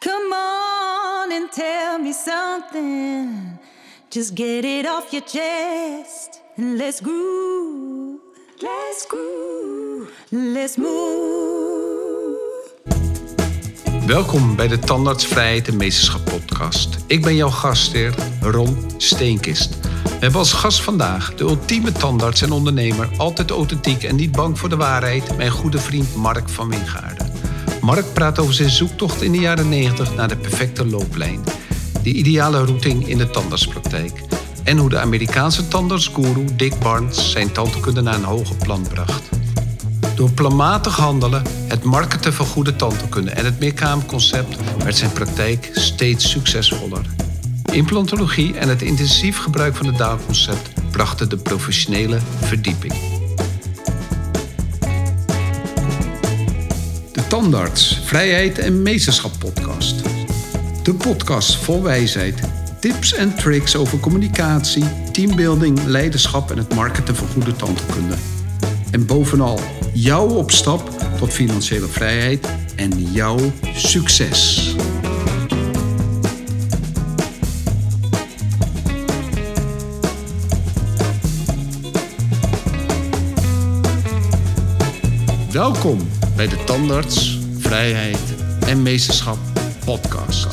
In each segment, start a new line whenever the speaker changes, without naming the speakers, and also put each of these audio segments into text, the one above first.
Come on and tell me something. Just get it off your chest and let's groove. Let's groove. Let's move.
Welkom bij de Tandartsvrijheid en Meesterschap podcast. Ik ben jouw gastheer Ron Steenkist. We hebben als gast vandaag de ultieme tandarts en ondernemer, altijd authentiek en niet bang voor de waarheid, mijn goede vriend Mark van Wingaarden. Mark praat over zijn zoektocht in de jaren 90 naar de perfecte looplijn, de ideale routing in de tandartspraktijk en hoe de Amerikaanse tandartsguru Dick Barnes zijn tandheelkunde naar een hoger plan bracht. Door planmatig handelen, het marketen van goede tandheelkunde en het meerkamerconcept werd zijn praktijk steeds succesvoller. Implantologie en het intensief gebruik van het daalconcept brachten de professionele verdieping. Tandarts, Vrijheid en Meesterschap podcast. De podcast vol wijsheid, tips en tricks over communicatie, teambuilding, leiderschap en het marketen van goede tandheelkunde. En bovenal jouw opstap tot financiële vrijheid en jouw succes. Welkom bij de Tandarts, Vrijheid en Meesterschap podcast.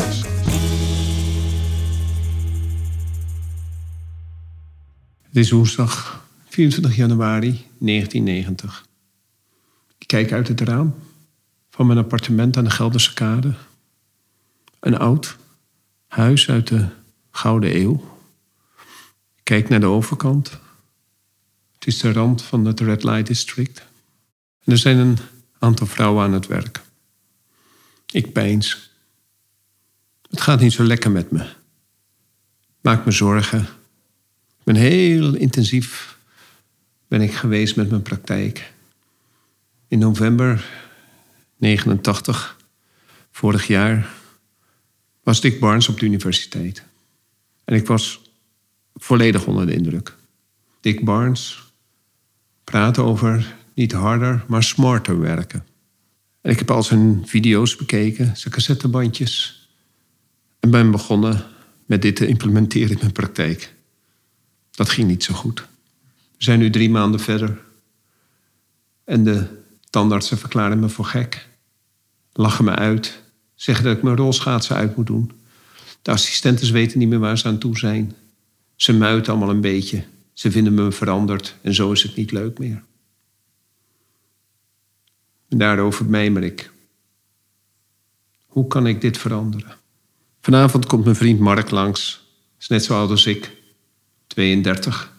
Het is woensdag 24 januari 1990. Ik kijk uit het raam van mijn appartement aan de Gelderse Kade. Een oud huis uit de Gouden Eeuw. Kijk naar de overkant. Het is de rand van het Red Light District. Er zijn een aantal vrouwen aan het werk. Ik peins. Het gaat niet zo lekker met me. Maak me zorgen. Ik ben heel intensief ben ik geweest met mijn praktijk. In november 89, vorig jaar, was Dick Barnes op de universiteit. En ik was volledig onder de indruk. Dick Barnes praat over niet harder, maar smarter werken. En ik heb al zijn video's bekeken, zijn cassettebandjes. En ben begonnen met dit te implementeren in mijn praktijk. Dat ging niet zo goed. We zijn nu drie maanden verder. En de tandartsen verklaren me voor gek. Lachen me uit. Zeggen dat ik mijn rolschaatsen uit moet doen. De assistenten weten niet meer waar ze aan toe zijn. Ze muiten allemaal een beetje. Ze vinden me veranderd en zo is het niet leuk meer. En daarover mijmer ik. Hoe kan ik dit veranderen? Vanavond komt mijn vriend Mark langs. Is net zo oud als ik. 32.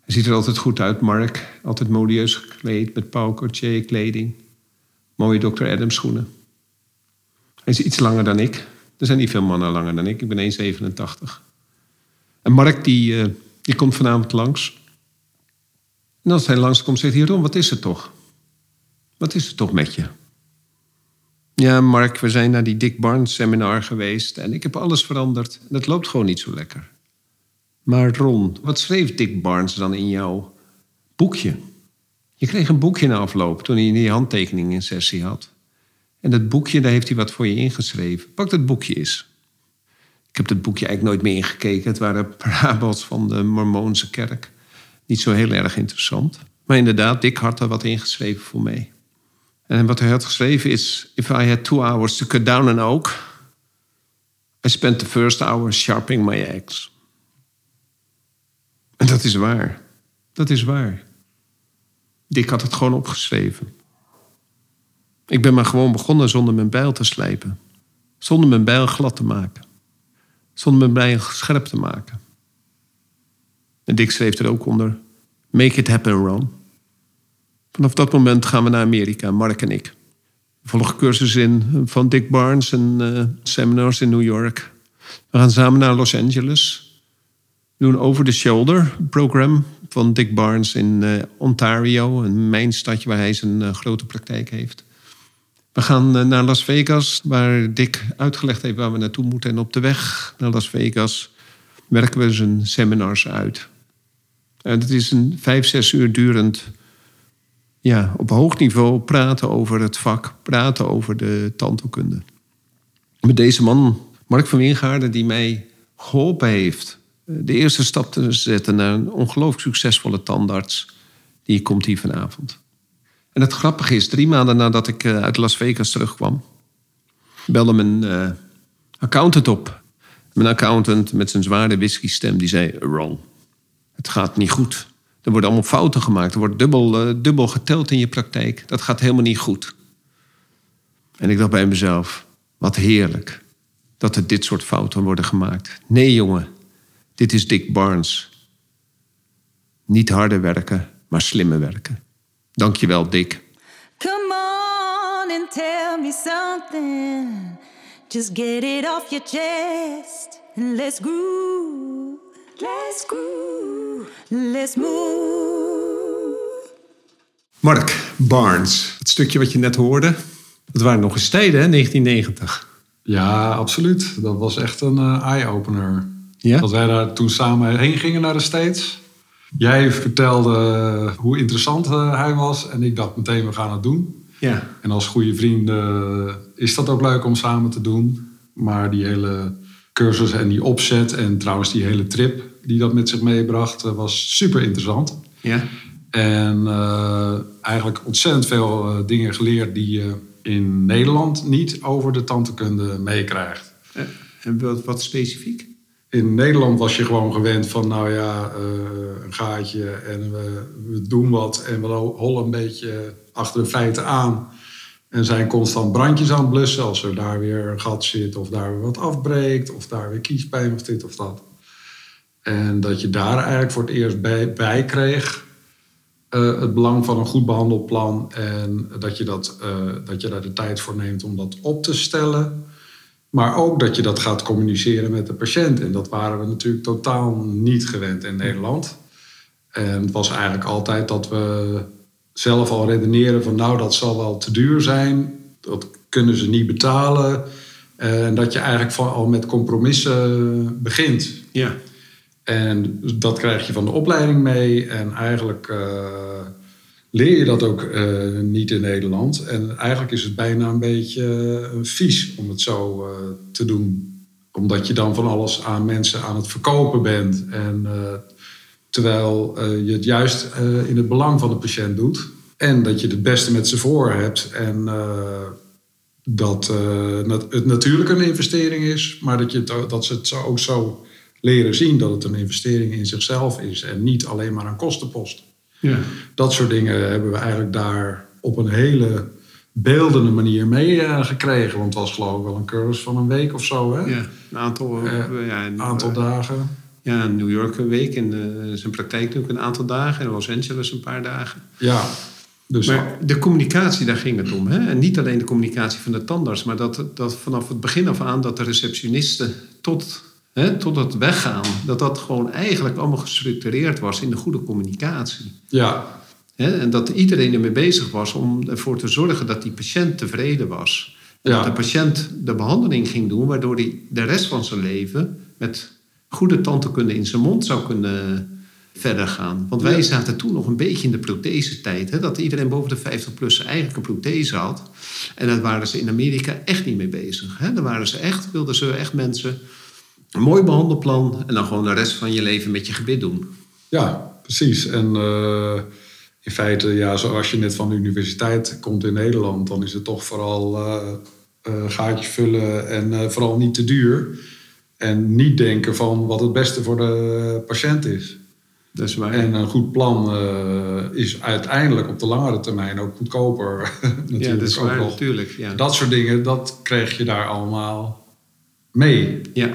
Hij ziet er altijd goed uit, Mark. Altijd modieus gekleed met Paul Courtier kleding. Mooie Dr. Adams schoenen. Hij is iets langer dan ik. Er zijn niet veel mannen langer dan ik. Ik ben 1,87. En Mark die, uh, die komt vanavond langs. En als hij langskomt, zegt hij... Ron, wat is het toch? Wat is het toch met je? Ja, Mark, we zijn naar die Dick Barnes seminar geweest... en ik heb alles veranderd. Het loopt gewoon niet zo lekker. Maar Ron, wat schreef Dick Barnes dan in jouw boekje? Je kreeg een boekje na afloop toen hij die handtekening in sessie had. En dat boekje, daar heeft hij wat voor je ingeschreven. Pak dat boekje eens. Ik heb dat boekje eigenlijk nooit meer ingekeken. Het waren parabels van de Mormoonse kerk. Niet zo heel erg interessant. Maar inderdaad, Dick had er wat ingeschreven voor mij. En wat hij had geschreven is... If I had two hours to cut down an oak... I spent the first hour sharpening my axe. En dat is waar. Dat is waar. Dick had het gewoon opgeschreven. Ik ben maar gewoon begonnen zonder mijn bijl te slijpen. Zonder mijn bijl glad te maken. Zonder mijn bijl scherp te maken. En Dick schreef er ook onder: Make it happen, Ron. Vanaf dat moment gaan we naar Amerika, Mark en ik. We volgen cursussen in van Dick Barnes en uh, seminars in New York. We gaan samen naar Los Angeles. We doen Over the Shoulder program van Dick Barnes in uh, Ontario, een mijn stadje waar hij zijn grote praktijk heeft. We gaan naar Las Vegas, waar Dick uitgelegd heeft waar we naartoe moeten. En op de weg naar Las Vegas werken we zijn seminars uit. Het is een vijf, zes uur durend, ja, op hoog niveau praten over het vak, praten over de tandheelkunde. Met deze man, Mark van Wingaarden, die mij geholpen heeft eh, de eerste stap te zetten naar een ongelooflijk succesvolle tandarts. Die komt hier vanavond. En het grappige is, drie maanden nadat ik eh, uit Las Vegas terugkwam, belde mijn uh, accountant op. Mijn accountant met zijn zware whisky-stem, die zei: Ron, het gaat niet goed. Er worden allemaal fouten gemaakt. Er wordt dubbel, uh, dubbel geteld in je praktijk. Dat gaat helemaal niet goed. En ik dacht bij mezelf: wat heerlijk dat er dit soort fouten worden gemaakt. Nee, jongen, dit is Dick Barnes. Niet harder werken, maar slimmer werken. Dankjewel, Dick.
Come on and tell me something. Just get it off your chest and let's groove. Let's groove. Let's move.
Mark Barnes, het stukje wat je net hoorde, dat waren nog eens tijden, hè, 1990.
Ja, absoluut. Dat was echt een uh, eye-opener.
Ja?
Dat wij daar toen samen heen gingen naar de States. Jij vertelde hoe interessant uh, hij was en ik dacht meteen, we gaan het doen.
Ja.
En als goede vrienden is dat ook leuk om samen te doen. Maar die hele cursus en die opzet en trouwens die hele trip die dat met zich meebracht, was super interessant.
Ja.
En uh, eigenlijk ontzettend veel uh, dingen geleerd die je in Nederland niet over de tandheelkunde meekrijgt.
En wat, wat specifiek?
In Nederland was je gewoon gewend van, nou ja, uh, een gaatje en we, we, doen wat en we hollen een beetje achter de feiten aan. En zijn constant brandjes aan het blussen als er daar weer een gat zit of daar weer wat afbreekt of daar weer kiespijn of dit of dat. En dat je daar eigenlijk voor het eerst bij, kreeg uh, het belang van een goed behandelplan en dat je, dat, uh, dat je daar de tijd voor neemt om dat op te stellen. Maar ook dat je dat gaat communiceren met de patiënt. En dat waren we natuurlijk totaal niet gewend in Nederland. En het was eigenlijk altijd dat we zelf al redeneren van nou dat zal wel te duur zijn. Dat kunnen ze niet betalen. En dat je eigenlijk al met compromissen begint.
Ja.
En dat krijg je van de opleiding mee. En eigenlijk uh, leer je dat ook uh, niet in Nederland. En eigenlijk is het bijna een beetje uh, vies om het zo te doen. Omdat je dan van alles aan mensen aan het verkopen bent. En terwijl je het juist in het belang van de patiënt doet. En dat je het beste met ze voor hebt. En dat het natuurlijk een investering is. Maar dat, je, dat ze het zo, ook zo leren zien dat het een investering in zichzelf is en niet alleen maar een kostenpost.
Ja.
Dat soort dingen hebben we eigenlijk daar op een hele beeldende manier mee uh, gekregen. Want het was geloof ik wel een cursus van een week of zo. Hè?
Ja, een aantal,
uh,
ja,
een aantal uh, dagen.
Ja, in New York een week en zijn praktijk natuurlijk een aantal dagen. In Los Angeles een paar dagen.
Ja. Dus
maar de communicatie, daar ging het om. Hè? En niet alleen de communicatie van de tandarts, maar dat, dat vanaf het begin af aan dat de receptionisten tot Hè, tot het weggaan, dat dat gewoon eigenlijk allemaal gestructureerd was in de goede communicatie.
Ja.
Hè, en dat iedereen ermee bezig was om ervoor te zorgen dat die patiënt tevreden was. En
Ja.
dat de patiënt de behandeling ging doen, waardoor hij de rest van zijn leven met goede tandheelkunde in zijn mond zou kunnen verder gaan. Want wij
Ja.
zaten toen nog een beetje in de prothesetijd. Hè, dat iedereen boven de 50 plus eigenlijk een prothese had. En daar waren ze in Amerika echt niet mee bezig. Hè. Daar waren ze echt, wilden ze echt mensen een mooi behandelplan en dan gewoon de rest van je leven met je gebit doen.
Ja, precies. En eh, in feite, ja, zoals je net van de universiteit komt in Nederland, dan is het toch vooral eh, gaatjes vullen en vooral niet te duur. En niet denken van wat het beste voor de patiënt is.
Dat is waar.
En een goed plan eh, is uiteindelijk op de langere termijn ook goedkoper. natuurlijk
ja, dat is waar, natuurlijk. Ja.
Dat soort dingen, dat krijg je daar allemaal mee.
ja.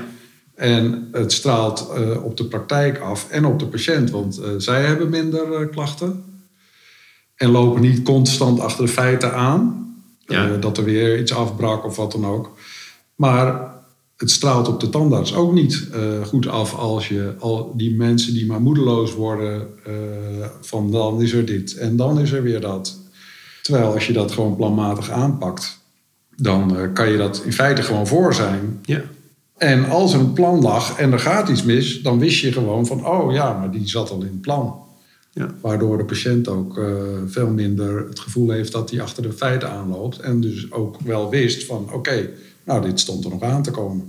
En het straalt eh, op de praktijk af en op de patiënt, want eh, zij hebben minder klachten. En lopen niet constant achter de feiten aan.
Ja.
Dat er weer iets afbrak of wat dan ook. Maar het straalt op de tandarts ook niet eh, goed af als je al die mensen die maar moedeloos worden eh, van dan is er dit en dan is er weer dat. Terwijl als je dat gewoon planmatig aanpakt, dan eh, kan je dat in feite gewoon voor zijn.
ja.
En als er een plan lag en er gaat iets mis, dan wist je gewoon van, oh ja, maar die zat al in het plan.
Ja.
Waardoor de patiënt ook veel minder het gevoel heeft dat hij achter de feiten aanloopt. En dus ook wel wist van, oké, nou, dit stond er nog aan te komen.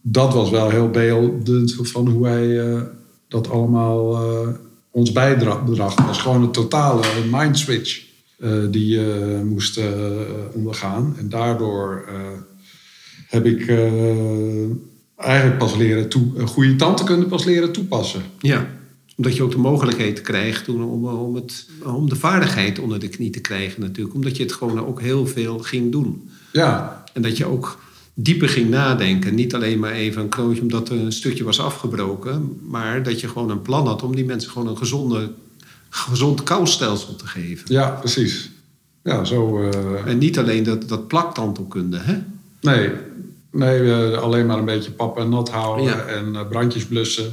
Dat was wel heel beeldend van hoe hij eh, dat allemaal eh, ons bijdracht. Het was gewoon een totale mind switch eh, die je moest ondergaan. En daardoor heb ik eigenlijk pas leren toe, een goede tandheelkunde pas leren toepassen.
Ja, omdat je ook de mogelijkheid krijgt om, om, om, het, om de vaardigheid onder de knie te krijgen natuurlijk. Omdat je het gewoon ook heel veel ging doen.
Ja,
En dat je ook dieper ging nadenken. Niet alleen maar even een knootje omdat er een stukje was afgebroken. Maar dat je gewoon een plan had om die mensen gewoon een gezonde, gezond koustelsel te geven.
ja, precies. Ja, zo. eh,
En niet alleen dat, dat plaktandheelkunde, hè?
nee, nee alleen maar een beetje pap en nat houden
Ja.
en eh, brandjes blussen.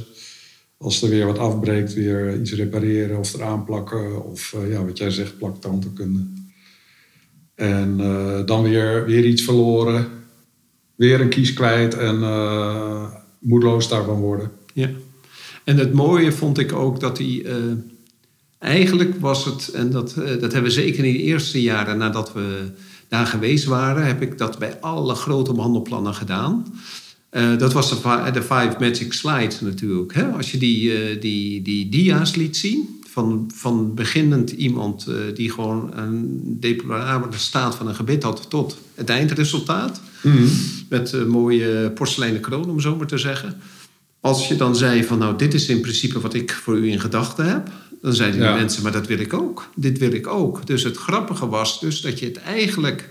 Als er weer wat afbreekt, weer iets repareren of eraan plakken. Of eh, ja, wat jij zegt, plaktandheelkunde. En eh, dan weer, weer iets verloren. Weer een kies kwijt en eh, moedeloos daarvan worden.
Ja. En het mooie vond ik ook dat hij. eh, eigenlijk was het, en dat, dat hebben we zeker in de eerste jaren nadat we daar geweest waren, heb ik dat bij alle grote behandelplannen gedaan. Dat was de, de Five Magic Slides natuurlijk. Hè? Als je die, die, die dia's liet zien, van, van beginnend iemand eh, die gewoon een deplorabele staat van een gebit had, tot het eindresultaat. Met een mooie porseleinen kroon, om zo maar te zeggen. Als je dan zei van nou, dit is in principe wat ik voor u in gedachten heb. Dan zeiden
Ja.
die mensen, maar dat wil ik ook. Dit wil ik ook. Dus het grappige was dus dat je het eigenlijk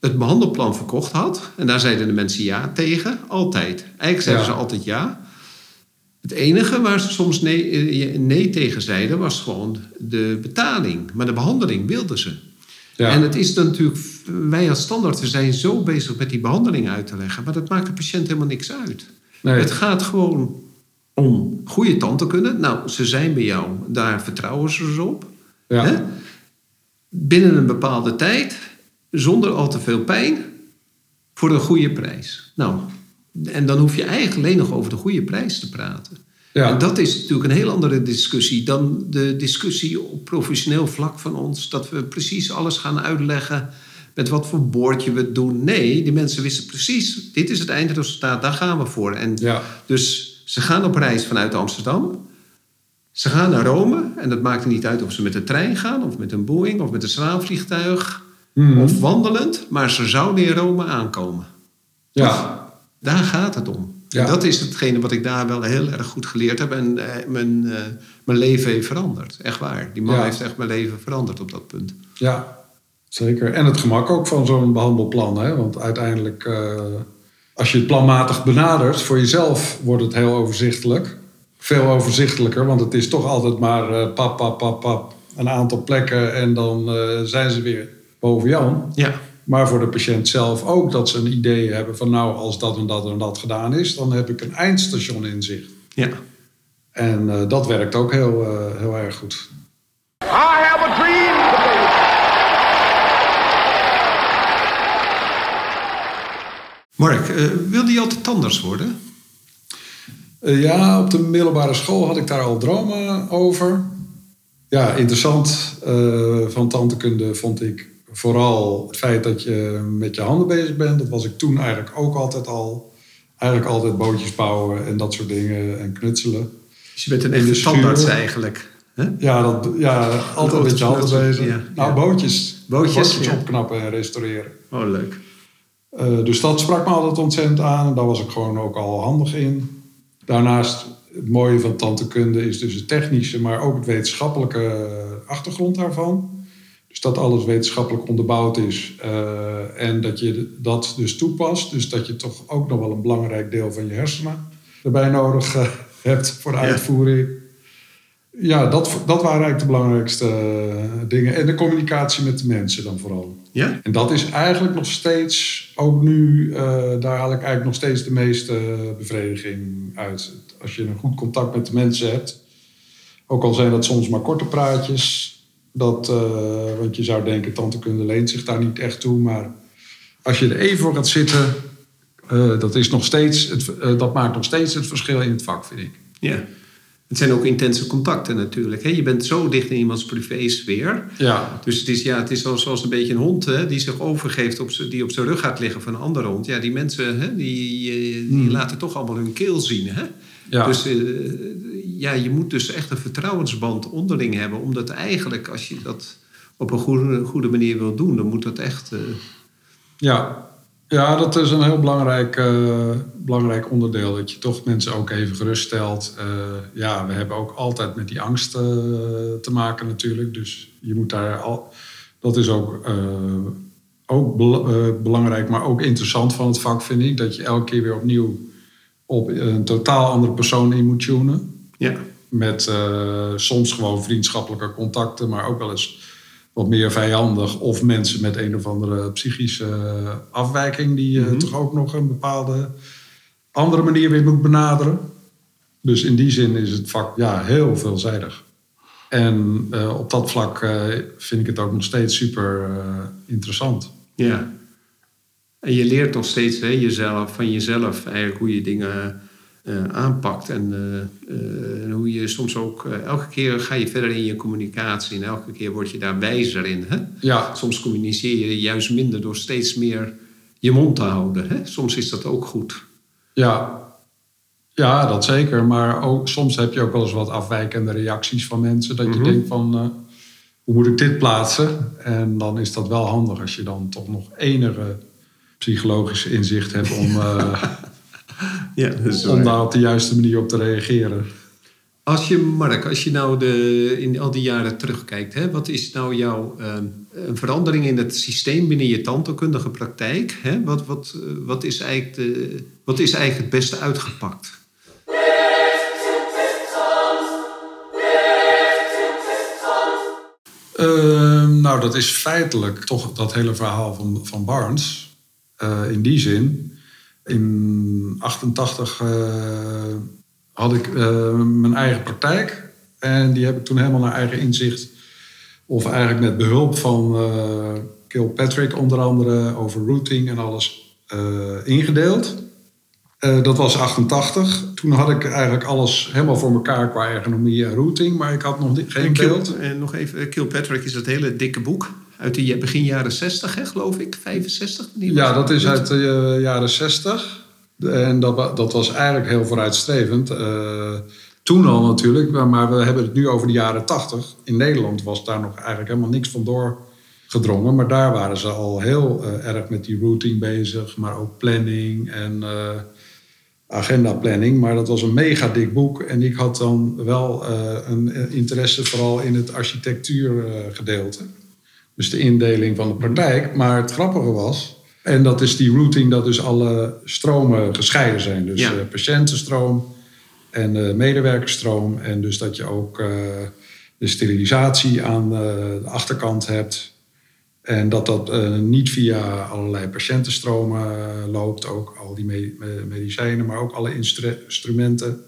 het behandelplan verkocht had. En daar zeiden de mensen ja tegen, altijd. Eigenlijk zeiden
Ja.
ze altijd ja. Het enige waar ze soms nee, eh, nee tegen zeiden was gewoon de betaling. Maar de behandeling wilden ze.
Ja.
En het is dan natuurlijk, wij als standaard we zijn zo bezig met die behandeling uit te leggen, maar dat maakt de patiënt helemaal niks uit.
Nee.
Het gaat gewoon om goede tandheelkunde. Nou, ze zijn bij jou, daar vertrouwen ze dus op.
Ja.
Hè? Binnen een bepaalde tijd, zonder al te veel pijn, voor een goede prijs. Nou, en dan hoef je eigenlijk alleen nog over de goede prijs te praten.
Ja.
En dat is natuurlijk een heel andere discussie dan de discussie op professioneel vlak van ons. Dat we precies alles gaan uitleggen met wat voor boordje we het doen. Nee, die mensen wisten precies, dit is het eindresultaat, daar gaan we voor. En
Ja.
dus ze gaan op reis vanuit Amsterdam. Ze gaan naar Rome. En dat maakt er niet uit of ze met de trein gaan, of met een Boeing, of met een straalvliegtuig.
Mhm.
Of wandelend. Maar ze zouden in Rome aankomen.
Ja.
Daar gaat het om.
Ja.
En dat is hetgene wat ik daar wel heel erg goed geleerd heb. En eh, mijn, eh, mijn leven heeft veranderd. Echt waar. Die man
Ja.
heeft echt mijn leven veranderd op dat punt.
Ja, zeker. En het gemak ook van zo'n behandelplan. Hè? Want uiteindelijk, eh, als je het planmatig benadert, voor jezelf wordt het heel overzichtelijk. Veel overzichtelijker, want het is toch altijd maar pap, pap, pap, pap. Een aantal plekken en dan zijn ze weer boven Jan.
Ja.
Maar voor de patiënt zelf ook dat ze een idee hebben van nou, als dat en dat en dat gedaan is, dan heb ik een eindstation in zicht.
Ja.
En eh, dat werkt ook heel, eh, heel erg goed.
I have a dream today.
Mark, eh, wilde je altijd tandarts worden?
Eh, ja, op de middelbare school had ik daar al dromen over. Ja, interessant eh, van tandheelkunde vond ik vooral het feit dat je met je handen bezig bent. Dat was ik toen eigenlijk ook altijd al. Eigenlijk altijd bootjes bouwen en dat soort dingen en knutselen.
Dus je bent een echte tandarts eigenlijk. Hè?
Ja, dat, ja altijd met je handen bezig.
ja.
Nou,
Ja.
bootjes.
Bootjes, ja.
opknappen en restaureren.
Oh, leuk.
Eh, dus dat sprak me altijd ontzettend aan. En daar was ik gewoon ook al handig in. Daarnaast, het mooie van tandheelkunde is dus het technische, maar ook het wetenschappelijke achtergrond daarvan. Dus dat alles wetenschappelijk onderbouwd is eh, en dat je dat dus toepast. Dus dat je toch ook nog wel een belangrijk deel van je hersenen erbij nodig eh, hebt voor de uitvoering. Ja, dat, dat waren eigenlijk de belangrijkste eh, dingen. En de communicatie met de mensen dan vooral.
Ja?
En dat is eigenlijk nog steeds, ook nu, daar haal ik eigenlijk nog steeds de meeste bevrediging uit. Als je een goed contact met de mensen hebt. Ook al zijn dat soms maar korte praatjes. Dat, eh, want je zou denken, tantekunde leent zich daar niet echt toe. Maar als je er even voor gaat zitten, eh, dat, is nog steeds het, eh, dat maakt nog steeds het verschil in het vak, vind ik.
Ja. Het zijn ook intense contacten natuurlijk. Hè? Je bent zo dicht in iemands privésfeer.
Ja,
Dus het is, ja, het is zoals, een beetje een hond hè, die zich overgeeft, op die op zijn rug gaat liggen van een andere hond. Ja, die mensen hè, die, die laten toch allemaal hun keel zien. Hè?
ja.
Dus ja, je moet dus echt een vertrouwensband onderling hebben. Omdat eigenlijk, als je dat op een goede, goede manier wil doen, dan moet dat echt. eh,
Ja, ja dat is een heel belangrijk, eh, belangrijk onderdeel. Dat je toch mensen ook even geruststelt. Eh, ja, we hebben ook altijd met die angst te maken natuurlijk. Dus je moet daar al. Dat is ook, ook bel- belangrijk, maar ook interessant van het vak, vind ik. Dat je elke keer weer opnieuw op een totaal andere persoon in moet tunen.
Ja.
Met eh, soms gewoon vriendschappelijke contacten, maar ook wel eens wat meer vijandig. Of mensen met een of andere psychische eh, afwijking, die je toch ook nog een bepaalde andere manier weer moet benaderen. Dus in die zin is het vak ja, heel veelzijdig. En eh, op dat vlak eh, vind ik het ook nog steeds super eh, interessant.
Ja. En je leert nog steeds hè, jezelf, van jezelf eigenlijk hoe je dingen eh, aanpakt. En eh, eh, en hoe je soms ook... eh, elke keer ga je verder in je communicatie. En elke keer word je daar wijzer in. Hè?
Ja,
Soms communiceer je juist minder door steeds meer je mond te houden. Hè? Soms is dat ook goed.
Ja. ja, dat zeker. Maar ook, soms heb je ook wel eens wat afwijkende reacties van mensen. Dat je denkt van, eh, hoe moet ik dit plaatsen? En dan is dat wel handig als je dan toch nog enige psychologische inzicht hebt om, eh,
Ja,
om daar op de juiste manier op te reageren.
Als je, Mark, als je nou de, in al die jaren terugkijkt, hè, wat is nou jouw ehm, een verandering in het systeem binnen je tandheelkundige praktijk? Hè? Wat, wat, eh, wat, is eigenlijk de, wat is eigenlijk het beste uitgepakt?
Ehm, nou, dat is feitelijk toch dat hele verhaal van, van Barnes. Eh, in die zin, in 88 eh, had ik eh, mijn eigen praktijk. En die heb ik toen helemaal naar eigen inzicht, of eigenlijk met behulp van eh Kilpatrick onder andere, over routing en alles, eh, ingedeeld. Eh, dat was 88. Toen had ik eigenlijk alles helemaal voor elkaar qua ergonomie en routing, maar ik had nog geen
En
beeld.
En nog even, Kilpatrick is dat hele dikke boek uit de begin jaren 60, hè, geloof ik, 65. Die
Ja, dat is uit de eh, jaren 60. En dat, dat was eigenlijk heel vooruitstrevend. Eh, toen al natuurlijk, maar, maar we hebben het nu over de jaren 80. In Nederland was daar nog eigenlijk helemaal niks van doorgedrongen. Maar daar waren ze al heel eh, erg met die routing bezig. Maar ook planning en uh, agendaplanning. Maar dat was een mega dik boek. En ik had dan wel een interesse vooral in het architectuurgedeelte. Dus de indeling van de praktijk. Maar het grappige was... En dat is die routing dat dus alle stromen gescheiden zijn. Dus
Ja.
uh, patiëntenstroom en uh, medewerkersstroom. En dus dat je ook uh, de sterilisatie aan de achterkant hebt. En dat dat niet via allerlei patiëntenstromen loopt. Ook al die me medicijnen, maar ook alle instru instrumenten.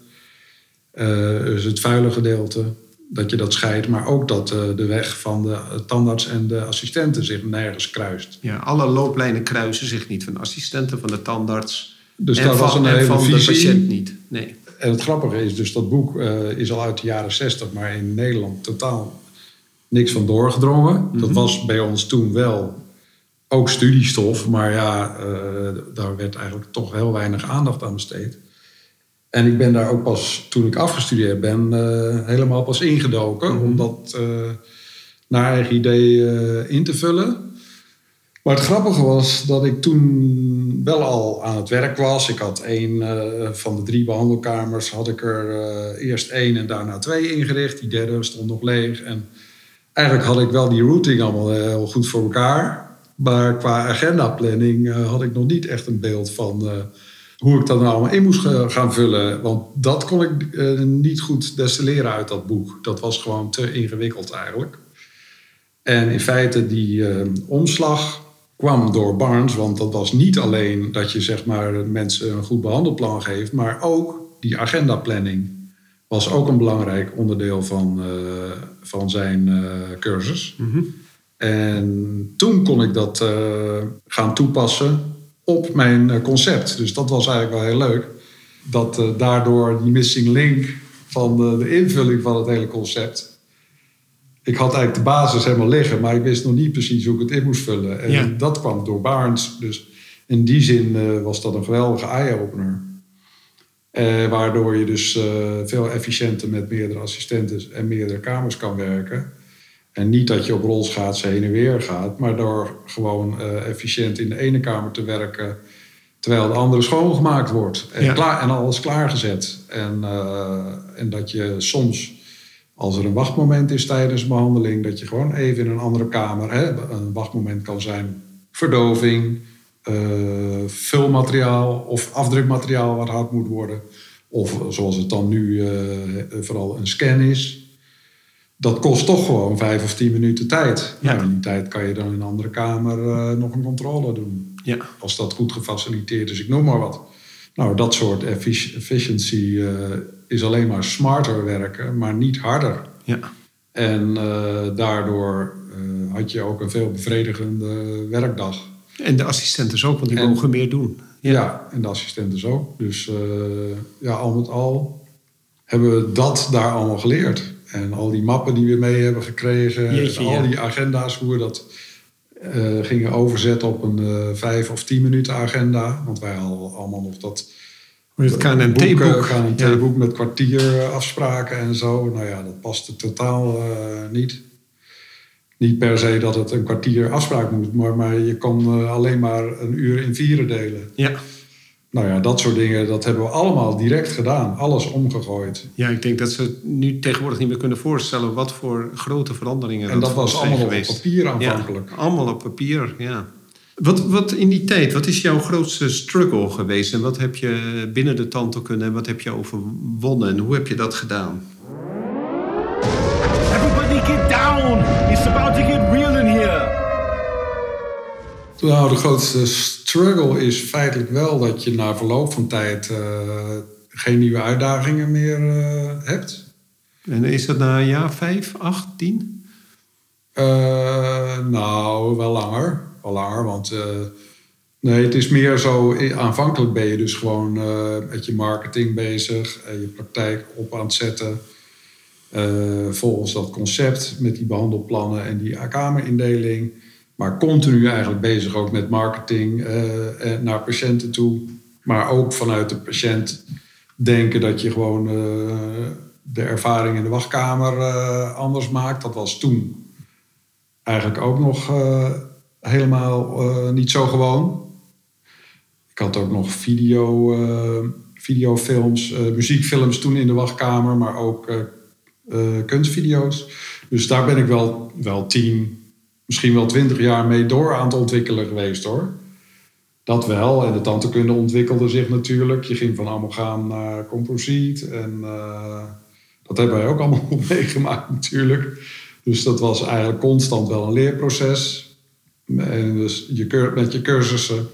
Dus het vuile gedeelte, dat je dat scheidt. Maar ook dat uh, de weg van de tandarts en de assistenten zich nergens kruist.
Ja, alle looplijnen kruisen zich niet. Van de assistenten, van de tandarts
dus
en
dat
van,
was een
en
hele
van
visie.
de patiënt niet. Nee.
En het grappige is dus, dat boek uh, is al uit de jaren 60, maar in Nederland totaal niks van doorgedrongen. Mm -hmm. Dat was bij ons toen wel ook studiestof, maar ja, uh, daar werd eigenlijk toch heel weinig aandacht aan besteed. En ik ben daar ook pas, toen ik afgestudeerd ben, uh, helemaal pas ingedoken. Mm -hmm. Om dat uh, naar eigen idee in te vullen. Maar het grappige was dat ik toen wel al aan het werk was. Ik had één van de drie behandelkamers, had ik er eerst één en daarna twee ingericht. Die derde stond nog leeg. En eigenlijk had ik wel die routing allemaal heel goed voor elkaar. Maar qua agendaplanning uh, had ik nog niet echt een beeld van hoe ik dat nou allemaal in moest gaan vullen. Want dat kon ik uh, niet goed destilleren uit dat boek. Dat was gewoon te ingewikkeld eigenlijk. En in feite die omslag kwam door Barnes. Want dat was niet alleen dat je zeg maar, mensen een goed behandelplan geeft. Maar ook die agendaplanning was ook een belangrijk onderdeel van, van zijn cursus. Mm -hmm. En toen kon ik dat gaan toepassen op mijn concept. Dus dat was eigenlijk wel heel leuk. Dat uh, daardoor die missing link van de, de invulling van het hele concept. Ik had eigenlijk de basis helemaal liggen, maar ik wist nog niet precies hoe ik het in moest vullen. En
Ja.
dat kwam door Barnes. Dus in die zin eh, was dat een geweldige eye-opener. Eh, waardoor je dus eh, veel efficiënter met meerdere assistenten en meerdere kamers kan werken. En niet dat je op rolschaatsen heen en weer gaat, maar door gewoon eh, efficiënt in de ene kamer te werken, terwijl de andere schoongemaakt wordt en,
Ja.
klaar, en alles klaargezet. En, eh, en dat je soms, als er een wachtmoment is tijdens behandeling, dat je gewoon even in een andere kamer, hè, een wachtmoment kan zijn verdoving, eh, vulmateriaal of afdrukmateriaal wat hard moet worden. Of zoals het dan nu vooral een scan is. Dat kost toch gewoon vijf of tien minuten tijd.
Ja.
Nou, in die tijd kan je dan in een andere kamer eh, nog een controle doen.
Ja.
Als dat goed gefaciliteerd is, ik noem maar wat. Nou, dat soort effic- efficiency eh, is alleen maar smarter werken, maar niet harder.
Ja.
En eh, daardoor had je ook een veel bevredigende werkdag.
En de assistenten ook, want die
En-
mogen meer doen.
Ja. en de assistenten zo. Dus ja, al met al hebben we dat daar allemaal geleerd. En al die mappen die we mee hebben gekregen,
Jeetje,
al
ja.
die agenda's, hoe we dat eh, gingen overzetten op een eh, vijf of tien minuten agenda. Want wij hadden allemaal nog dat
Het
boek,
KNMT-boek.
KNMT-boek met kwartierafspraken en zo. Nou ja, dat paste totaal eh, niet. Niet per se dat het een kwartier afspraak moet, maar, maar je eh, alleen maar een uur in vieren delen.
Ja.
Nou ja, dat soort dingen, dat hebben we allemaal direct gedaan. Alles omgegooid.
ja, ik denk dat ze het nu tegenwoordig niet meer kunnen voorstellen wat voor grote veranderingen
En dat was allemaal op
geweest.
papier aanvankelijk.
Ja, allemaal op papier, ja. Wat, wat in die tijd, wat is jouw grootste struggle geweest? En wat heb je binnen de tandheelkunde en wat heb je overwonnen? En hoe heb je dat gedaan?
Everybody get down! It's about to get real in here!
Nou, de grootste struggle is feitelijk wel dat je na verloop van tijd eh, geen nieuwe uitdagingen meer eh, hebt.
En is dat na een jaar, vijf, acht, tien?
Eh, nou, wel langer. Wel langer, want nee, het is meer zo... Aanvankelijk ben je dus gewoon met je marketing bezig. en je praktijk op aan het zetten. volgens dat concept met die behandelplannen en die kamerindeling. Maar continu eigenlijk bezig ook met marketing en naar patiënten toe. Maar ook vanuit de patiënt denken dat je gewoon eh, de ervaring in de wachtkamer eh, anders maakt. Dat was toen eigenlijk ook nog helemaal niet zo gewoon. Ik had ook nog video, videofilms, muziekfilms toen in de wachtkamer, maar ook kunstvideo's. Dus daar ben ik wel, wel tien, misschien wel twintig jaar mee door aan het ontwikkelen geweest hoor. Dat wel. En de tandheelkunde ontwikkelde zich natuurlijk. Je ging van amalgaam naar composiet. En eh, dat hebben wij ook allemaal meegemaakt natuurlijk. Dus dat was eigenlijk constant wel een leerproces. Dus je, met je cursussen.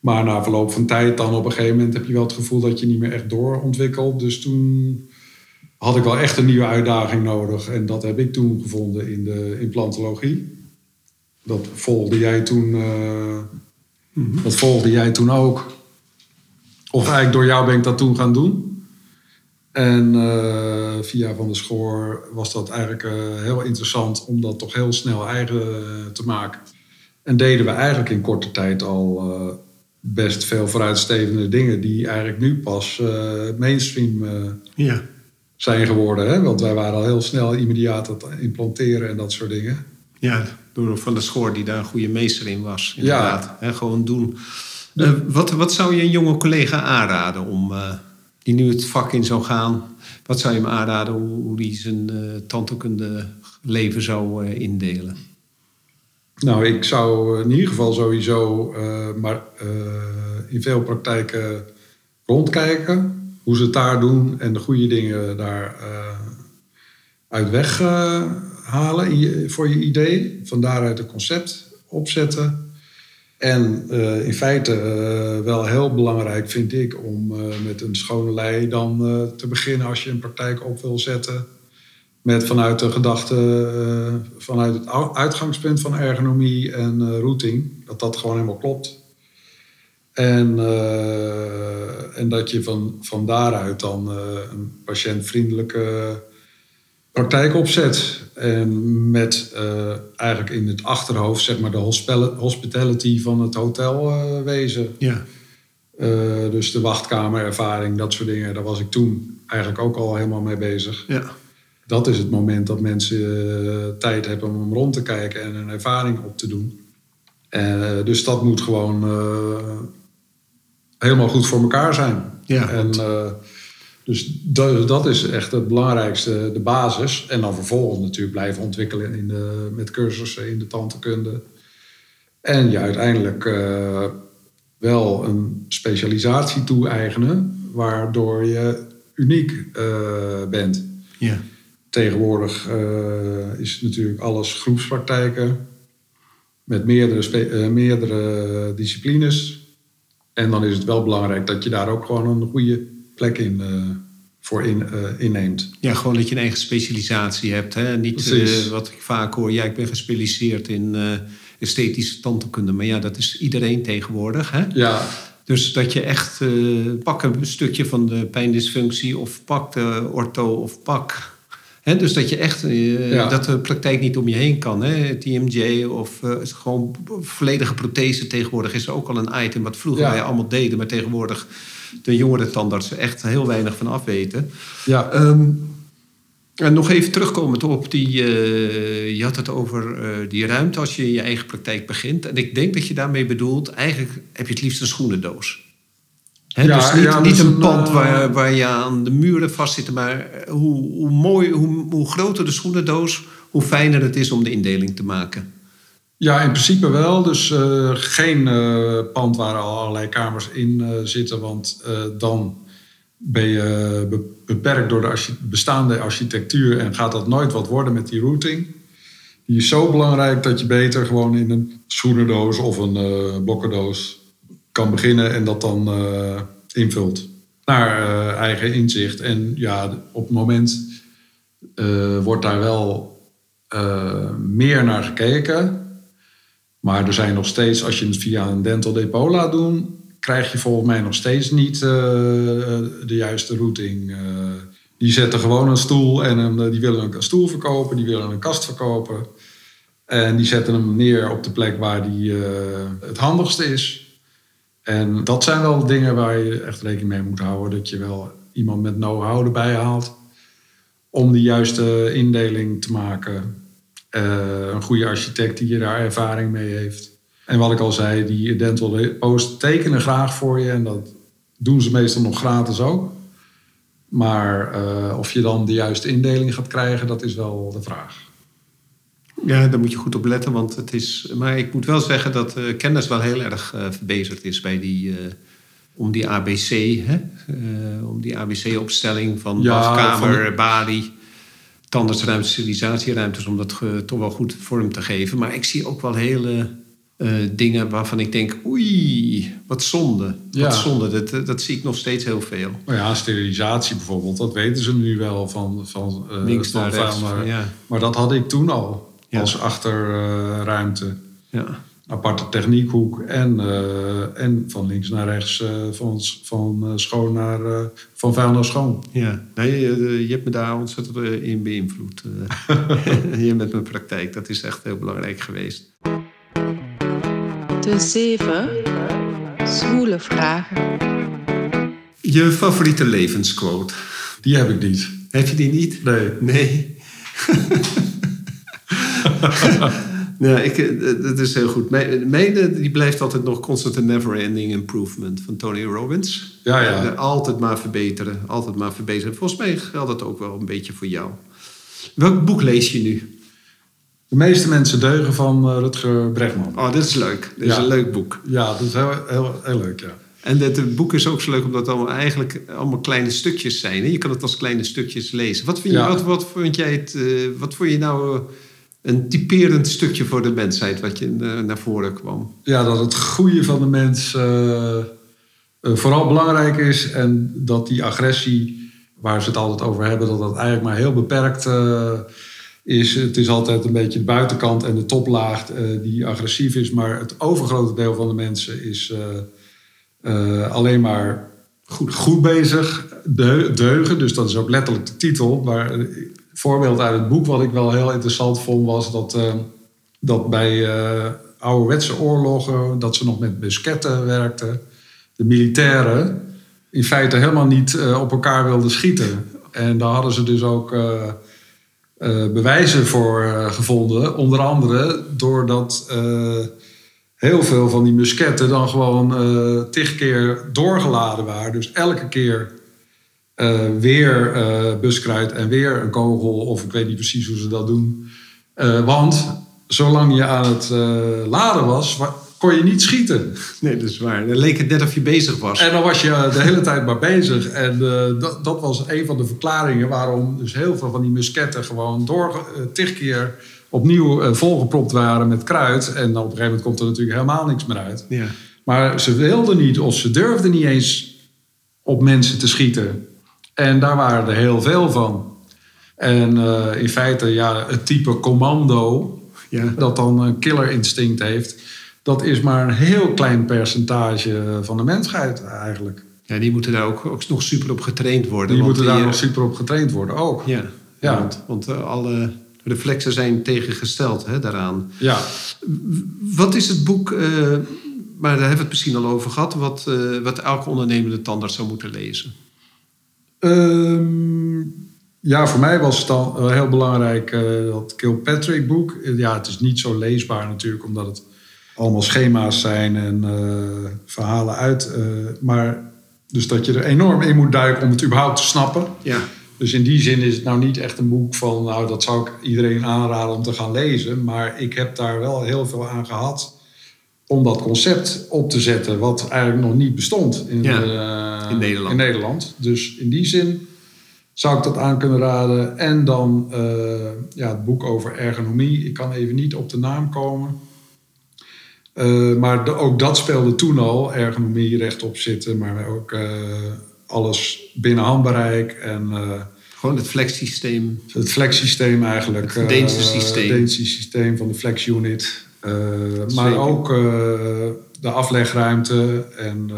Maar na verloop van tijd dan op een gegeven moment heb je wel het gevoel dat je niet meer echt doorontwikkelt. Dus toen had ik wel echt een nieuwe uitdaging nodig. En dat heb ik toen gevonden in de implantologie. Dat volgde jij toen, eh, dat volgde jij toen ook. Of eigenlijk door jou ben ik dat toen gaan doen. En eh, via Van der Schoor was dat eigenlijk eh, heel interessant om dat toch heel snel eigen te maken. En deden we eigenlijk in korte tijd al best veel vooruitstevende dingen die eigenlijk nu pas mainstream
Ja.
Zijn geworden. Hè? Want wij waren al heel snel immediaat het implanteren en dat soort dingen.
Ja, door Van der Schoor die daar een goede meester in was. Inderdaad. Hè, gewoon doen. Eh, wat, wat zou je een jonge collega aanraden om, eh, die nu het vak in zou gaan? Wat zou je hem aanraden hoe, hoe die zijn tandheelkunde leven zou indelen?
Nou, ik zou in ieder geval sowieso maar in veel praktijken rondkijken. Hoe ze het daar doen en de goede dingen daar eh, uit weg eh, voor je idee. Van daaruit een concept opzetten. En eh, in feite wel heel belangrijk vind ik om met een schone lei dan te beginnen als je een praktijk op wil zetten. Met vanuit de gedachte, vanuit het uitgangspunt van ergonomie en routing, dat dat gewoon helemaal klopt. En, eh, en dat je van, van daaruit dan eh, een patiëntvriendelijke praktijk opzet. En met eh, eigenlijk in het achterhoofd zeg maar, de hospitality van het hotelwezen.
Ja.
Dus de wachtkamerervaring, dat soort dingen. Daar was ik toen eigenlijk ook al helemaal mee bezig.
Ja.
Dat is het moment dat mensen tijd hebben om rond te kijken en een ervaring op te doen. Dus dat moet gewoon helemaal goed voor elkaar zijn.
Ja,
en, eh, dus dat, dat is echt het belangrijkste, de basis. En dan vervolgens natuurlijk blijven ontwikkelen in de, met cursussen in de tandheelkunde. En je uiteindelijk eh, wel een specialisatie toe-eigenen, waardoor je uniek eh, bent.
Ja.
Tegenwoordig is natuurlijk alles groepspraktijken met meerdere, meerdere disciplines. En dan is het wel belangrijk dat je daar ook gewoon een goede plek in, eh, voor in, eh, inneemt.
Ja, gewoon dat je een eigen specialisatie hebt. Hè? Niet eh, wat ik vaak hoor, ja, ik ben gespecialiseerd in esthetische tandheelkunde. Maar ja, dat is iedereen tegenwoordig. Hè?
Ja,
Dus dat je echt pak een stukje van de pijndysfunctie of pak de ortho of pak. Dus dat je echt eh,
Ja.
dat de praktijk niet om je heen kan. Hè? TMJ of eh, gewoon volledige prothese tegenwoordig is ook al een item wat vroeger
Ja.
wij allemaal deden, maar tegenwoordig de jongere tandartsen echt heel weinig van afweten.
ja.
Ehm, en nog even terugkomend op die. eh, je had het over die ruimte als je in je eigen praktijk begint. En ik denk dat je daarmee bedoelt, eigenlijk heb je het liefst een schoenendoos.
Ja,
dus niet,
ja,
niet
dus
een pand
eh,
waar, waar je aan de muren vastzit. Maar hoe, hoe, mooi, hoe, hoe groter de schoenendoos, hoe fijner het is om de indeling te maken.
Ja, in principe wel. Dus eh, geen eh, pand waar al allerlei kamers in eh, zitten. Want eh, dan ben je be- beperkt door de archi- bestaande architectuur en gaat dat nooit wat worden met die routing. Die is zo belangrijk dat je beter gewoon in een schoenendoos of een eh blokkendoos kan beginnen en dat dan eh, invult. Naar eh, eigen inzicht. En ja, op het moment eh, wordt daar wel meer naar gekeken. Maar er zijn nog steeds, als je het via een dental depot laat doen, krijg je volgens mij nog steeds niet de juiste routing. Die zetten gewoon een stoel en die willen een stoel verkopen, die willen een kast verkopen. En die zetten hem neer op de plek waar die het handigste is. En dat zijn wel dingen waar je echt rekening mee moet houden. Dat je wel iemand met know-how erbij haalt. Om de juiste indeling te maken. Eh, een goede architect die daar ervaring mee heeft. En wat ik al zei, die dental depots tekenen graag voor je. En dat doen ze meestal nog gratis ook. Maar eh, of je dan de juiste indeling gaat krijgen, dat is wel de vraag.
Ja, daar moet je goed op letten. Want het is, maar ik moet wel zeggen dat eh, kennis wel heel erg eh, verbeterd is bij die, eh, om die ABC. Hè? Om die ABC-opstelling van
Ja,
wachtkamer,
van-
balie, tandartsruimtes, sterilisatieruimtes. Om dat ge- toch wel goed vorm te geven. Maar ik zie ook wel hele dingen waarvan ik denk, oei, wat zonde.
Ja.
Wat zonde, dat, dat zie ik nog steeds heel veel.
Nou ja, sterilisatie bijvoorbeeld, dat weten ze nu wel van, van,
Links
van
naar rechts, ja.
Maar dat had ik toen al
Ja.
als achterruimte.
Ja.
aparte techniekhoek en, eh, en van links naar rechts, eh, van, van eh, schoon naar, eh, van vuil naar schoon.
Ja, nee, je, je hebt me daar ontzettend in beïnvloed. Hier met mijn praktijk, dat is echt heel belangrijk geweest.
De zeven zwoele vragen.
Je favoriete levensquote?
Die heb ik niet.
Heb je die niet?
Nee.
Nee. ja, ik, eh, dat is heel goed. Eh, die blijft altijd nog constant and never ending improvement van Tony Robbins.
Ja, ja.
Eh, Altijd maar verbeteren, altijd maar verbeteren. Volgens mij geldt dat ook wel een beetje voor jou. Welk boek lees je nu?
De meeste mensen deugen van eh, Rutger Bregman.
Oh, dit is leuk. Dit is
Ja.
een leuk boek.
Ja, dat is heel, heel, heel leuk, ja.
En het boek is ook zo leuk omdat het allemaal eigenlijk allemaal kleine stukjes zijn. Hè? Je kan het als kleine stukjes lezen. Wat vind, je,
Ja.
wat, wat vond jij het, wat vond je nou een typerend stukje voor de mensheid wat je eh, naar voren kwam?
Ja, dat het goede van de mens eh, eh, vooral belangrijk is. En dat die agressie, waar ze het altijd over hebben, dat dat eigenlijk maar heel beperkt is. Het is altijd een beetje de buitenkant en de toplaag die agressief is. Maar het overgrote deel van de mensen is, alleen maar goed, goed bezig, deu- deugen. Dus dat is ook letterlijk de titel. Maar voorbeeld uit het boek wat ik wel heel interessant vond... was dat, eh, dat bij eh ouderwetse oorlogen... dat ze nog met musketten werkten. De militairen in feite helemaal niet eh, op elkaar wilden schieten. En daar hadden ze dus ook... bewijzen voor gevonden. Onder andere doordat heel veel van die musketten dan gewoon tig keer doorgeladen waren. Dus elke keer eh, weer eh, buskruid en weer een kogel. Of ik weet niet precies hoe ze dat doen. Eh, want zolang je aan het laden was, wa- kon je niet schieten.
Nee, dat is waar. Dan leek het net of je bezig was.
En dan was je de hele tijd maar bezig. En dat, dat was een van de verklaringen waarom dus heel veel van die musketten gewoon door tig keer opnieuw volgepropt waren met kruid. En dan op een gegeven moment komt er natuurlijk helemaal niks meer uit.
Ja.
Maar ze wilden niet of ze durfden niet eens op mensen te schieten. En daar waren er heel veel van. En eh, in feite, ja, het type commando,
Ja.
dat dan een killer instinct heeft, dat is maar een heel klein percentage van de mensheid eigenlijk.
ja, die moeten daar ook, ook nog super op getraind worden.
Die moeten daar
die,
nog
eh,
super op getraind worden ook.
Ja, ja. Want, want eh, alle reflexen zijn tegengesteld hè, daaraan.
Ja.
Wat is het boek, maar daar hebben we het misschien al over gehad... wat, wat elke ondernemende tandarts zou moeten lezen?
Ehm, ja, voor mij was het dan eh, heel belangrijk eh, dat Kilpatrick boek. Eh, Ja, het is niet zo leesbaar natuurlijk, omdat het allemaal schema's zijn en eh, verhalen uit. maar dus dat je er enorm in moet duiken om het überhaupt te snappen.
Ja,
Dus in die zin is het nou niet echt een boek van, nou dat zou ik iedereen aanraden om te gaan lezen. Maar ik heb daar wel heel veel aan gehad om dat concept op te zetten, wat eigenlijk nog niet bestond in,
Ja,
eh,
in Nederland.
in Nederland. Dus in die zin zou ik dat aan kunnen raden. En dan eh, ja, het boek over ergonomie. Ik kan even niet op de naam komen. Eh, maar de- ook dat speelde toen al. Ergonomie, rechtop zitten, maar ook alles binnen handbereik. En
gewoon het flexsysteem.
het flexsysteem eigenlijk.
Het Deense systeem.
Het Deense systeem van de flex unit. Eh, maar
Zeker.
ook eh, de aflegruimte. En eh,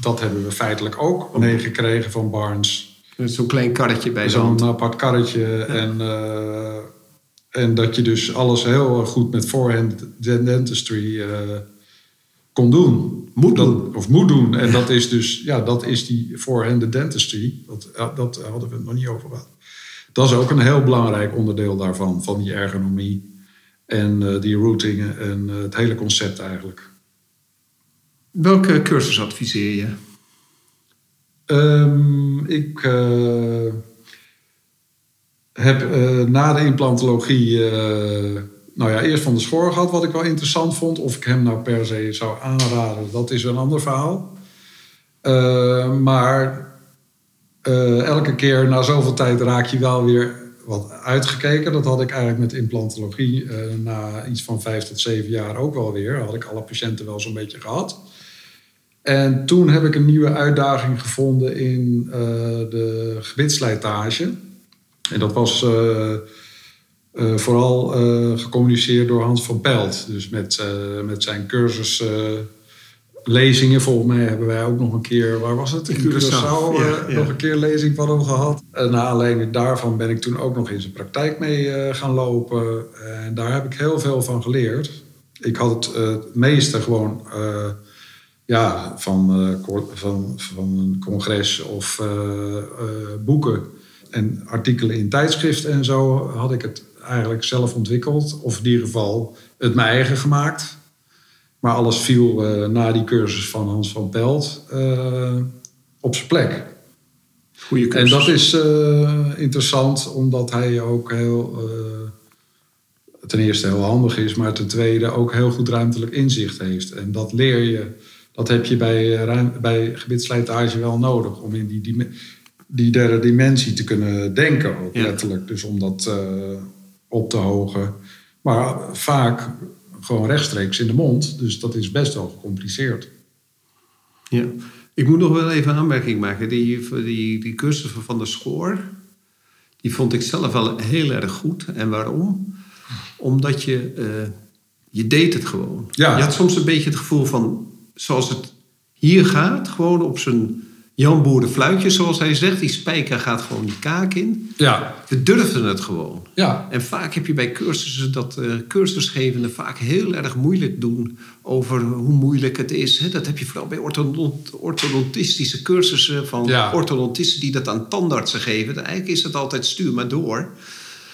dat hebben we feitelijk ook meegekregen van Barnes.
Met zo'n klein karretje bij
Zo'n apart karretje. En, eh, en dat je dus alles heel goed met forehand dentistry eh, kon doen.
Moet
Dat-
doen.
Of moet doen. En dat is dus, ja, dat is die forehand dentistry. Dat, dat hadden we het nog niet over gehad. Dat is ook een heel belangrijk onderdeel daarvan, van die ergonomie. En eh, die routingen en eh, het hele concept eigenlijk.
Welke cursus adviseer je?
Ehm, ik eh, heb na de implantologie, nou ja, eerst van de schoor gehad, wat ik wel interessant vond. Of ik hem nou per se zou aanraden, dat is een ander verhaal. Maar elke keer na zoveel tijd raak je wel weer wat uitgekeken. Dat had ik eigenlijk met implantologie eh, na iets van vijf tot zeven jaar ook wel weer. Had ik alle patiënten wel zo'n beetje gehad. En toen heb ik een nieuwe uitdaging gevonden in eh, de gebitsslijtage. En dat was eh, vooral gecommuniceerd door Hans van Pelt. Dus met, met zijn cursus lezingen. Volgens mij hebben wij ook nog een keer, waar was het? In
Curaçao,
eh,
ja, ja.
nog een keer lezing van hem gehad. En aanleiding daarvan ben ik toen ook nog in zijn praktijk mee eh, gaan lopen. En daar heb ik heel veel van geleerd. Ik had het, eh, het meeste gewoon ja, van, van, van een congres of boeken en artikelen in tijdschriften en zo had ik het eigenlijk zelf ontwikkeld. Of in ieder geval het mijn eigen gemaakt. Maar alles viel eh, na die cursus van Hans van Pelt eh, op zijn plek.
Goede
En
cursus.
dat is eh, interessant omdat hij ook heel, ten eerste heel handig is, maar ten tweede ook heel goed ruimtelijk inzicht heeft. En dat leer je, dat heb je bij, ruim, bij wel nodig om in die, die, die derde dimensie te kunnen denken, ook
Ja.
letterlijk. Dus om dat op te hogen. Maar vaak gewoon rechtstreeks in de mond, dus dat is best wel gecompliceerd.
Ja. Ik moet nog wel even een aanmerking maken. Die, die, die cursus van Van der Schoor, die vond ik zelf wel heel erg goed. En waarom? Omdat je, eh, je deed het gewoon.
Ja.
Je had soms een beetje het gevoel van, zoals het Hier gaat gewoon op zijn Jan Boerenfluitje, zoals hij zegt. Die spijker gaat gewoon die kaak in.
Ja,
We durfden het gewoon.
ja.
En vaak heb je bij cursussen dat eh cursusgevenden vaak heel erg moeilijk doen over hoe moeilijk het is. Dat heb je vooral bij orthodont- orthodontistische cursussen van
Ja.
orthodontisten die dat aan tandartsen geven. Eigenlijk is het altijd stuur maar door.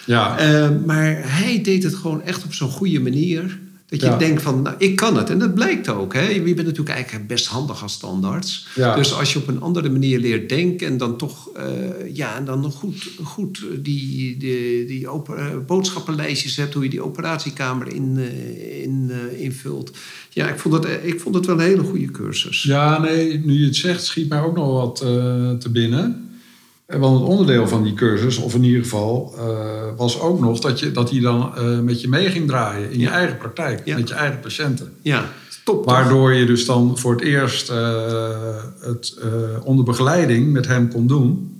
ja.
Eh, maar hij deed het gewoon echt op zo'n goede manier. Dat je
Ja.
denkt van, nou, ik kan het. En dat blijkt ook. Hè? Je bent natuurlijk eigenlijk best handig als standaards.
Ja.
Dus als je op een andere manier leert denken... en dan toch eh, ja, en dan nog goed, goed die, die, die eh, boodschappenlijstjes hebt... hoe je die operatiekamer in, eh, in, invult. Ja, ik vond, het, ik vond het wel een hele goede cursus.
Ja, nee, nu je het zegt, schiet mij ook nog wat te binnen. Eh, Want het onderdeel van die cursus, of in ieder geval, eh, was ook nog dat, je, dat hij dan eh, met je mee ging draaien in je eigen praktijk,
Ja.
met je eigen patiënten.
Ja, top.
Waardoor je dus dan voor het eerst het onder begeleiding met hem kon doen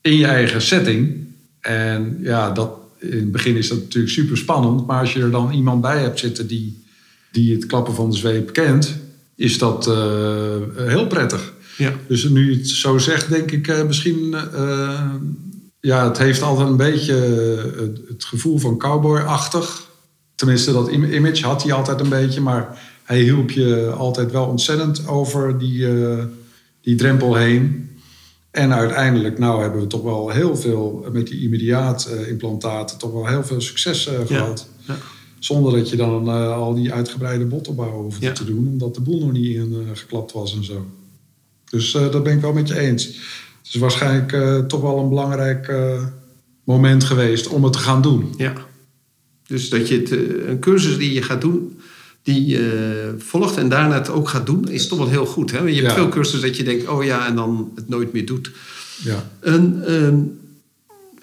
in je eigen setting. En ja, dat, in het begin is dat natuurlijk super spannend, maar als je er dan iemand bij hebt zitten die, die het klappen van de zweep kent, is dat heel prettig.
Ja.
Dus nu je het zo zegt, denk ik eh, misschien. eh, ja, het heeft altijd een beetje eh, het, het gevoel van cowboy-achtig. Tenminste, dat im- image had hij altijd een beetje. Maar hij hielp je altijd wel ontzettend over die, die drempel heen. En uiteindelijk, nou hebben we toch wel heel veel met die immediaat-implantaten... toch wel heel veel succes eh, gehad.
ja.
Zonder dat je dan al die uitgebreide bottenbouw hoeft
Ja.
te doen. Omdat de boel nog niet ingeklapt was en zo. Dus eh, dat ben ik wel met je eens. Het is waarschijnlijk eh, toch wel een belangrijk eh, moment geweest om het te gaan doen.
Ja. Dus dat je het, een cursus die je gaat doen, die je volgt en daarna het ook gaat doen, is toch wel heel goed. Hè? Want Je hebt
Ja.
veel cursussen dat je denkt, oh ja, en dan het nooit meer doet.
Ja,
Een, ehm,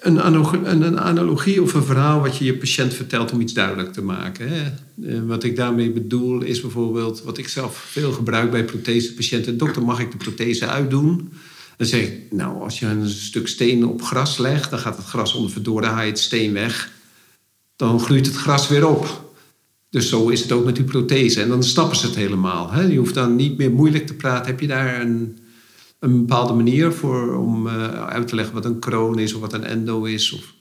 een, een, analogie of een verhaal wat je je patiënt vertelt om iets duidelijk te maken. Hè? Eh, wat ik daarmee bedoel is bijvoorbeeld, wat ik zelf veel gebruik bij prothesepatiënten. Dokter, mag ik de prothese uitdoen? Dan zeg ik, nou, als je een stuk steen op gras legt, dan gaat het gras onder haal je het steen weg. Dan groeit het gras weer op. Dus zo is het ook met die prothese. En dan snappen ze het helemaal. Hè? Je hoeft dan niet meer moeilijk te praten. Heb je daar een, een bepaalde manier voor om eh, uit te leggen wat een kroon is of wat een endo is? Of...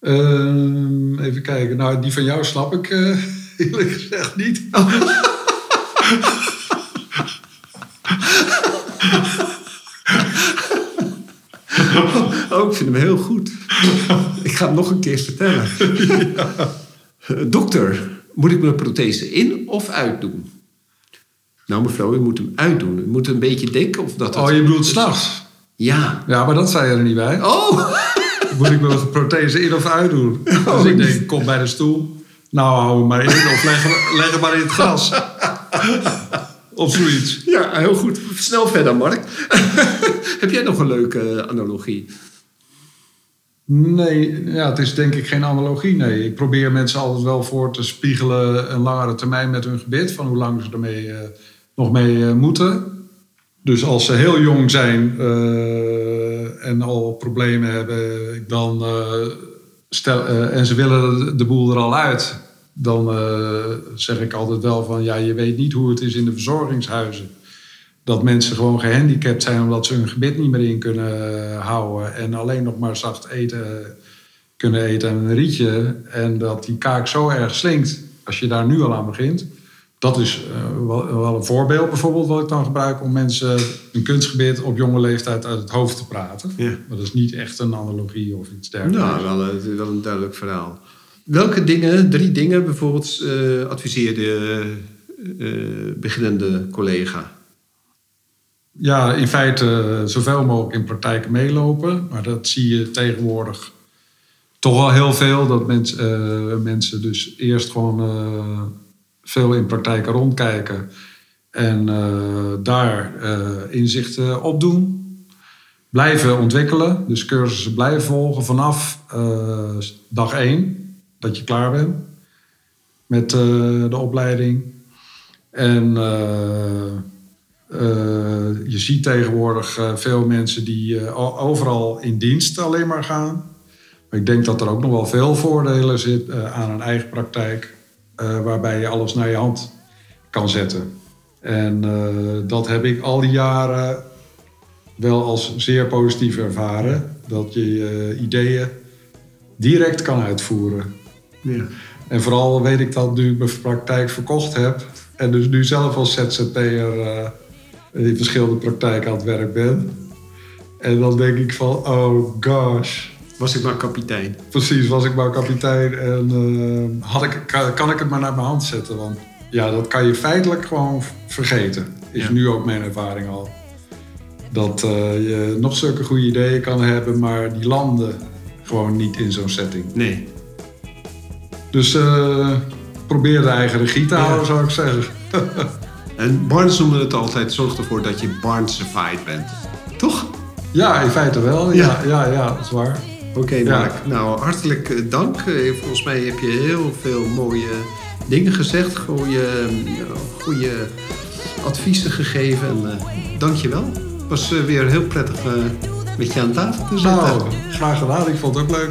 Ehm, even kijken. Nou, die van jou snap ik eh, eerlijk gezegd niet.
Oh, ik vind hem heel goed. ik ga hem nog een keer vertellen. Dokter, moet ik mijn prothese in of uitdoen? Nou mevrouw, u moet hem uitdoen. U moet een beetje denken of dat...
Oh, je bedoelt s'nachts?
Ja.
Ja, maar dat zei je er niet bij.
Oh!
Moet ik mijn prothese in of uitdoen? dus ik denk, kom bij de stoel. Nou, hou hem maar in of leg hem, leg hem maar in het gras. of zoiets.
Ja, heel goed. Snel verder, Mark. Heb jij nog een leuke eh, analogie?
Nee, ja, het is denk ik geen analogie. Nee, ik probeer mensen altijd wel voor te spiegelen een langere termijn met hun gebit. Van hoe lang ze ermee eh, nog mee eh, moeten. Dus als ze heel jong zijn eh, en al problemen hebben, dan eh, stel, en ze willen de boel er al uit, dan zeg ik altijd wel van ja, je weet niet hoe het is in de verzorgingshuizen. Dat mensen gewoon gehandicapt zijn omdat ze hun gebit niet meer in kunnen houden en alleen nog maar zacht eten kunnen eten en een rietje. En dat die kaak zo erg slinkt als je daar nu al aan begint. Dat is eh, wel, een voorbeeld bijvoorbeeld wat ik dan gebruik om mensen een kunstgebied op jonge leeftijd uit het hoofd te praten.
Ja.
Maar dat is niet echt een analogie of iets dergelijks.
Nou, wel, een- wel een duidelijk verhaal. Welke dingen, drie dingen bijvoorbeeld, eh adviseer de eh, beginnende collega?
Ja, in feite eh, zoveel mogelijk in praktijk meelopen. Maar dat zie je tegenwoordig toch wel heel veel. Dat mens, eh, mensen dus eerst gewoon eh, veel in praktijken rondkijken. En eh, daar eh, inzichten opdoen. Blijven ontwikkelen. Dus cursussen blijven volgen vanaf eh, dag één. Dat je klaar bent met de opleiding. En... je ziet tegenwoordig veel mensen die overal in dienst alleen maar gaan. Maar ik denk dat er ook nog wel veel voordelen zitten aan een eigen praktijk, eh, waarbij je alles naar je hand kan zetten. En eh, dat heb ik al die jaren wel als zeer positief ervaren. Dat je je ideeën direct kan uitvoeren.
Ja.
En vooral weet ik dat nu ik mijn praktijk verkocht heb. En dus nu zelf als ZZP'er eh in verschillende praktijken aan het werk ben. En dan denk ik van, oh gosh.
Was ik maar kapitein.
Precies, was ik maar kapitein en eh, had ik, kan, kan ik het maar naar mijn hand zetten. Want ja, dat kan je feitelijk gewoon vergeten. Is
Ja.
nu ook mijn ervaring al. Dat eh, je nog zulke goede ideeën kan hebben, maar die landen gewoon niet in zo'n setting.
Nee.
Dus eh, probeer de eigen regie te
Ja.
houden, zou ik zeggen.
En Barnes noemde het altijd, zorg ervoor dat je Barnesified bent. Toch?
Ja, in feite wel. Ja, ja, ja, dat is waar.
Oké,
Ja.
Mark. Nou, hartelijk eh, dank. Eh, Volgens mij heb je heel veel mooie dingen gezegd. Goede, eh, goede adviezen gegeven. En dank je wel. Het was weer heel prettig met je aan tafel te zitten.
Nou, graag gedaan. Ik vond het ook leuk.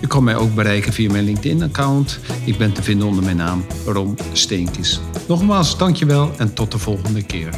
Je kan mij ook bereiken via mijn LinkedIn-account. Ik ben te vinden onder mijn naam Rom Steenkis. Nogmaals, dankjewel en tot de volgende keer.